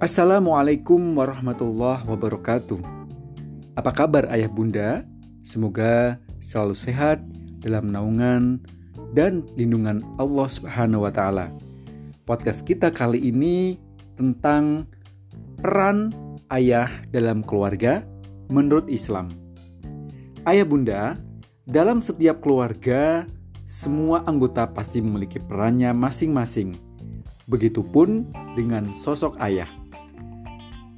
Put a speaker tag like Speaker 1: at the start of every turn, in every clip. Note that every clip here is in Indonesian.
Speaker 1: Assalamualaikum warahmatullahi wabarakatuh. Apa kabar ayah bunda? Semoga selalu sehat dalam naungan dan lindungan Allah Subhanahu wa taala. Podcast kita kali ini tentang peran ayah dalam keluarga menurut Islam. Ayah bunda, dalam setiap keluarga semua anggota pasti memiliki perannya masing-masing. Begitupun dengan sosok ayah.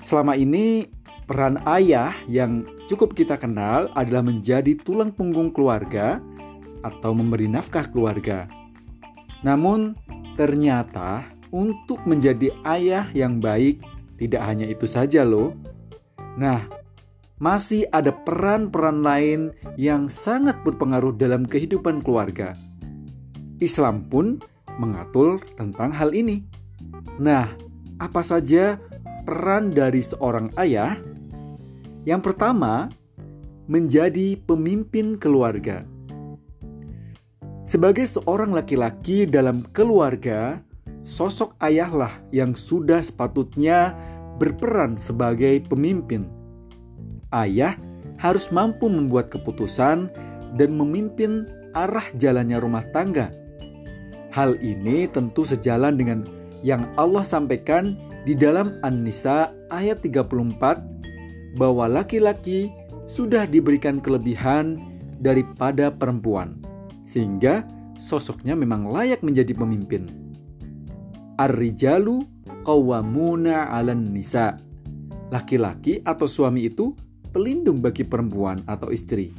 Speaker 1: Selama ini, peran ayah yang cukup kita kenal adalah menjadi tulang punggung keluarga atau memberi nafkah keluarga. Namun, ternyata untuk menjadi ayah yang baik tidak hanya itu saja, loh. Nah, masih ada peran-peran lain yang sangat berpengaruh dalam kehidupan keluarga. Islam pun mengatur tentang hal ini. Nah, apa saja peran dari seorang ayah, yang pertama menjadi pemimpin keluarga. Sebagai seorang laki-laki dalam keluarga, sosok ayahlah yang sudah sepatutnya berperan sebagai pemimpin. Ayah harus mampu membuat keputusan dan memimpin arah jalannya rumah tangga. Hal ini tentu sejalan dengan yang Allah sampaikan di dalam An-Nisa ayat 34 bahwa laki-laki sudah diberikan kelebihan daripada perempuan sehingga sosoknya memang layak menjadi pemimpin. Ar-rijalu qawwamuna 'alan nisa. Laki-laki atau suami itu pelindung bagi perempuan atau istri.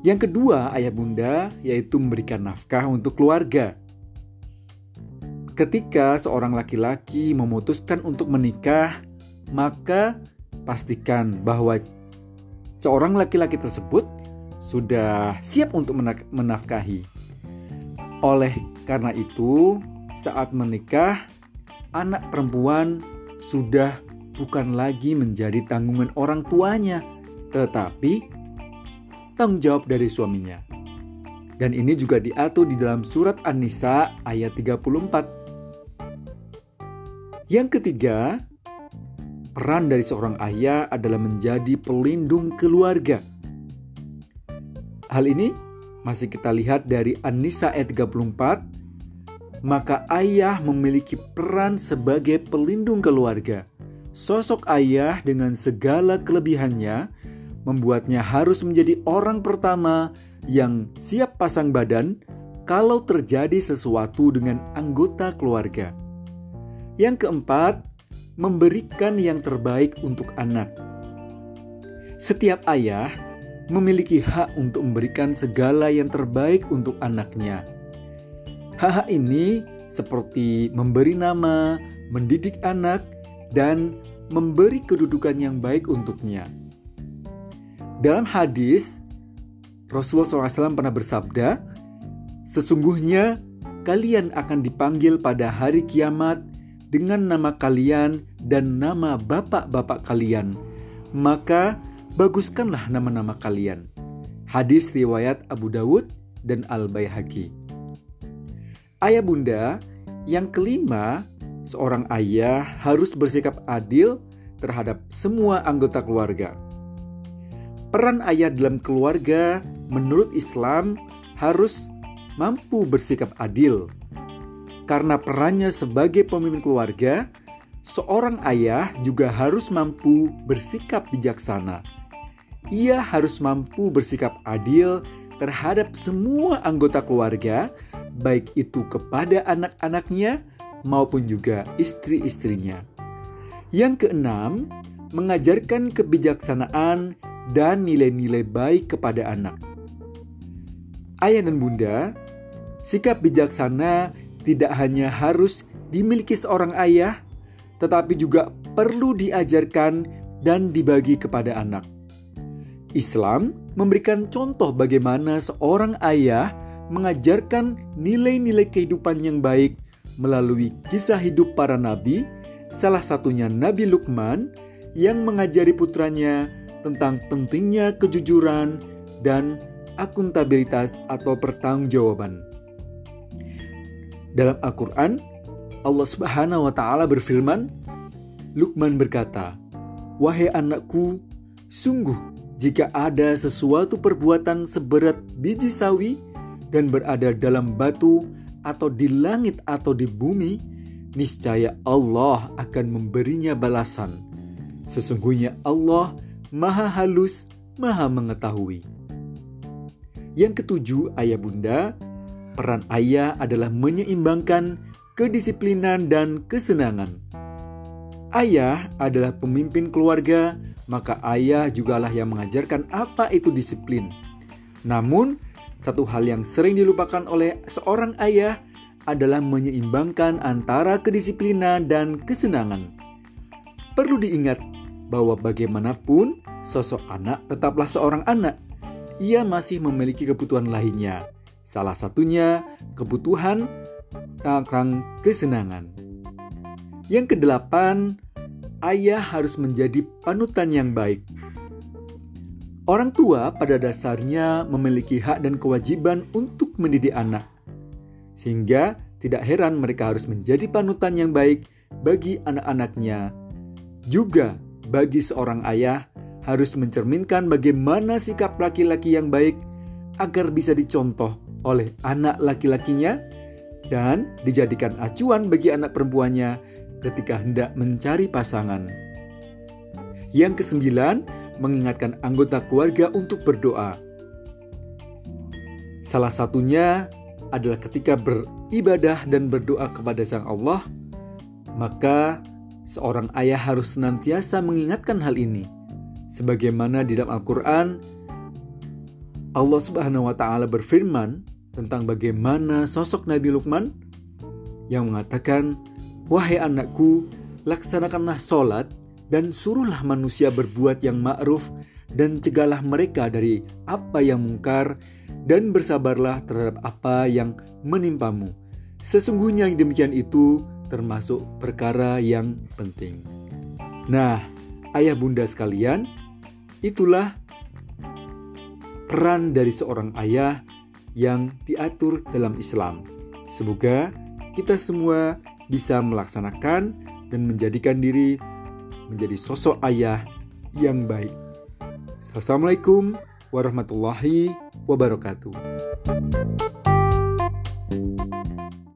Speaker 1: Yang kedua, ayah bunda yaitu memberikan nafkah untuk keluarga. Ketika seorang laki-laki memutuskan untuk menikah, maka pastikan bahwa seorang laki-laki tersebut sudah siap untuk menafkahi. Oleh karena itu, saat menikah, anak perempuan sudah bukan lagi menjadi tanggungan orang tuanya, tetapi tanggung jawab dari suaminya. Dan ini juga diatur di dalam surat An-Nisa ayat 34. Yang ketiga, peran dari seorang ayah adalah menjadi pelindung keluarga. Hal ini masih kita lihat dari An-Nisa ayat 34, maka ayah memiliki peran sebagai pelindung keluarga. Sosok ayah dengan segala kelebihannya membuatnya harus menjadi orang pertama yang siap pasang badan kalau terjadi sesuatu dengan anggota keluarga. Yang keempat, memberikan yang terbaik untuk anak. Setiap ayah memiliki hak untuk memberikan segala yang terbaik untuk anaknya. Hak-hak ini seperti memberi nama, mendidik anak, dan memberi kedudukan yang baik untuknya. Dalam hadis, Rasulullah SAW pernah bersabda, "Sesungguhnya kalian akan dipanggil pada hari kiamat dengan nama kalian dan nama bapak-bapak kalian, maka baguskanlah nama-nama kalian. Hadis riwayat Abu Dawud dan Al-Baihaqi. Ayah bunda, yang kelima, seorang ayah harus bersikap adil terhadap semua anggota keluarga. Peran ayah dalam keluarga menurut Islam harus mampu bersikap adil, karena perannya sebagai pemimpin keluarga, seorang ayah juga harus mampu bersikap bijaksana. Ia harus mampu bersikap adil terhadap semua anggota keluarga, baik itu kepada anak-anaknya maupun juga istri-istrinya. Yang keenam, mengajarkan kebijaksanaan dan nilai-nilai baik kepada anak. Ayah dan bunda, sikap bijaksana tidak hanya harus dimiliki seorang ayah, tetapi juga perlu diajarkan dan dibagi kepada anak. Islam memberikan contoh bagaimana seorang ayah mengajarkan nilai-nilai kehidupan yang baik melalui kisah hidup para nabi, salah satunya Nabi Lukman yang mengajari putranya tentang pentingnya kejujuran dan akuntabilitas atau pertanggungjawaban. Dalam Al-Quran, Allah Subhanahu wa taala berfirman, Lukman berkata, "Wahai anakku, sungguh jika ada sesuatu perbuatan seberat biji sawi dan berada dalam batu atau di langit atau di bumi, niscaya Allah akan memberinya balasan. Sesungguhnya Allah Maha Halus, Maha Mengetahui." Yang ketujuh, ayah bunda, peran ayah adalah menyeimbangkan kedisiplinan, dan kesenangan. Ayah adalah pemimpin keluarga, maka ayah jugalah yang mengajarkan apa itu disiplin. Namun, satu hal yang sering dilupakan oleh seorang ayah adalah menyeimbangkan antara kedisiplinan dan kesenangan. Perlu diingat bahwa bagaimanapun sosok anak tetaplah seorang anak. Ia masih memiliki kebutuhan lainnya. Salah satunya kebutuhan tentang kesenangan. Yang kedelapan, ayah harus menjadi panutan yang baik. Orang tua pada dasarnya memiliki hak dan kewajiban untuk mendidik anak, sehingga tidak heran mereka harus menjadi panutan yang baik bagi anak-anaknya. Juga bagi seorang ayah harus mencerminkan bagaimana sikap laki-laki yang baik agar bisa dicontoh oleh anak laki-lakinya dan dijadikan acuan bagi anak perempuannya ketika hendak mencari pasangan. Yang kesembilan, mengingatkan anggota keluarga untuk berdoa. Salah satunya adalah ketika beribadah dan berdoa kepada Sang Allah, maka seorang ayah harus senantiasa mengingatkan hal ini. Sebagaimana di dalam Al-Qur'an Allah Subhanahu wa taala berfirman tentang bagaimana sosok Nabi Lukman yang mengatakan, "Wahai anakku, laksanakanlah solat dan suruhlah manusia berbuat yang ma'ruf dan cegahlah mereka dari apa yang mungkar dan bersabarlah terhadap apa yang menimpamu. Sesungguhnya yang demikian itu termasuk perkara yang penting." Nah, ayah bunda sekalian, itulah peran dari seorang ayah yang diatur dalam Islam. Semoga kita semua bisa melaksanakan dan menjadikan diri menjadi sosok ayah yang baik. Assalamualaikum warahmatullahi wabarakatuh.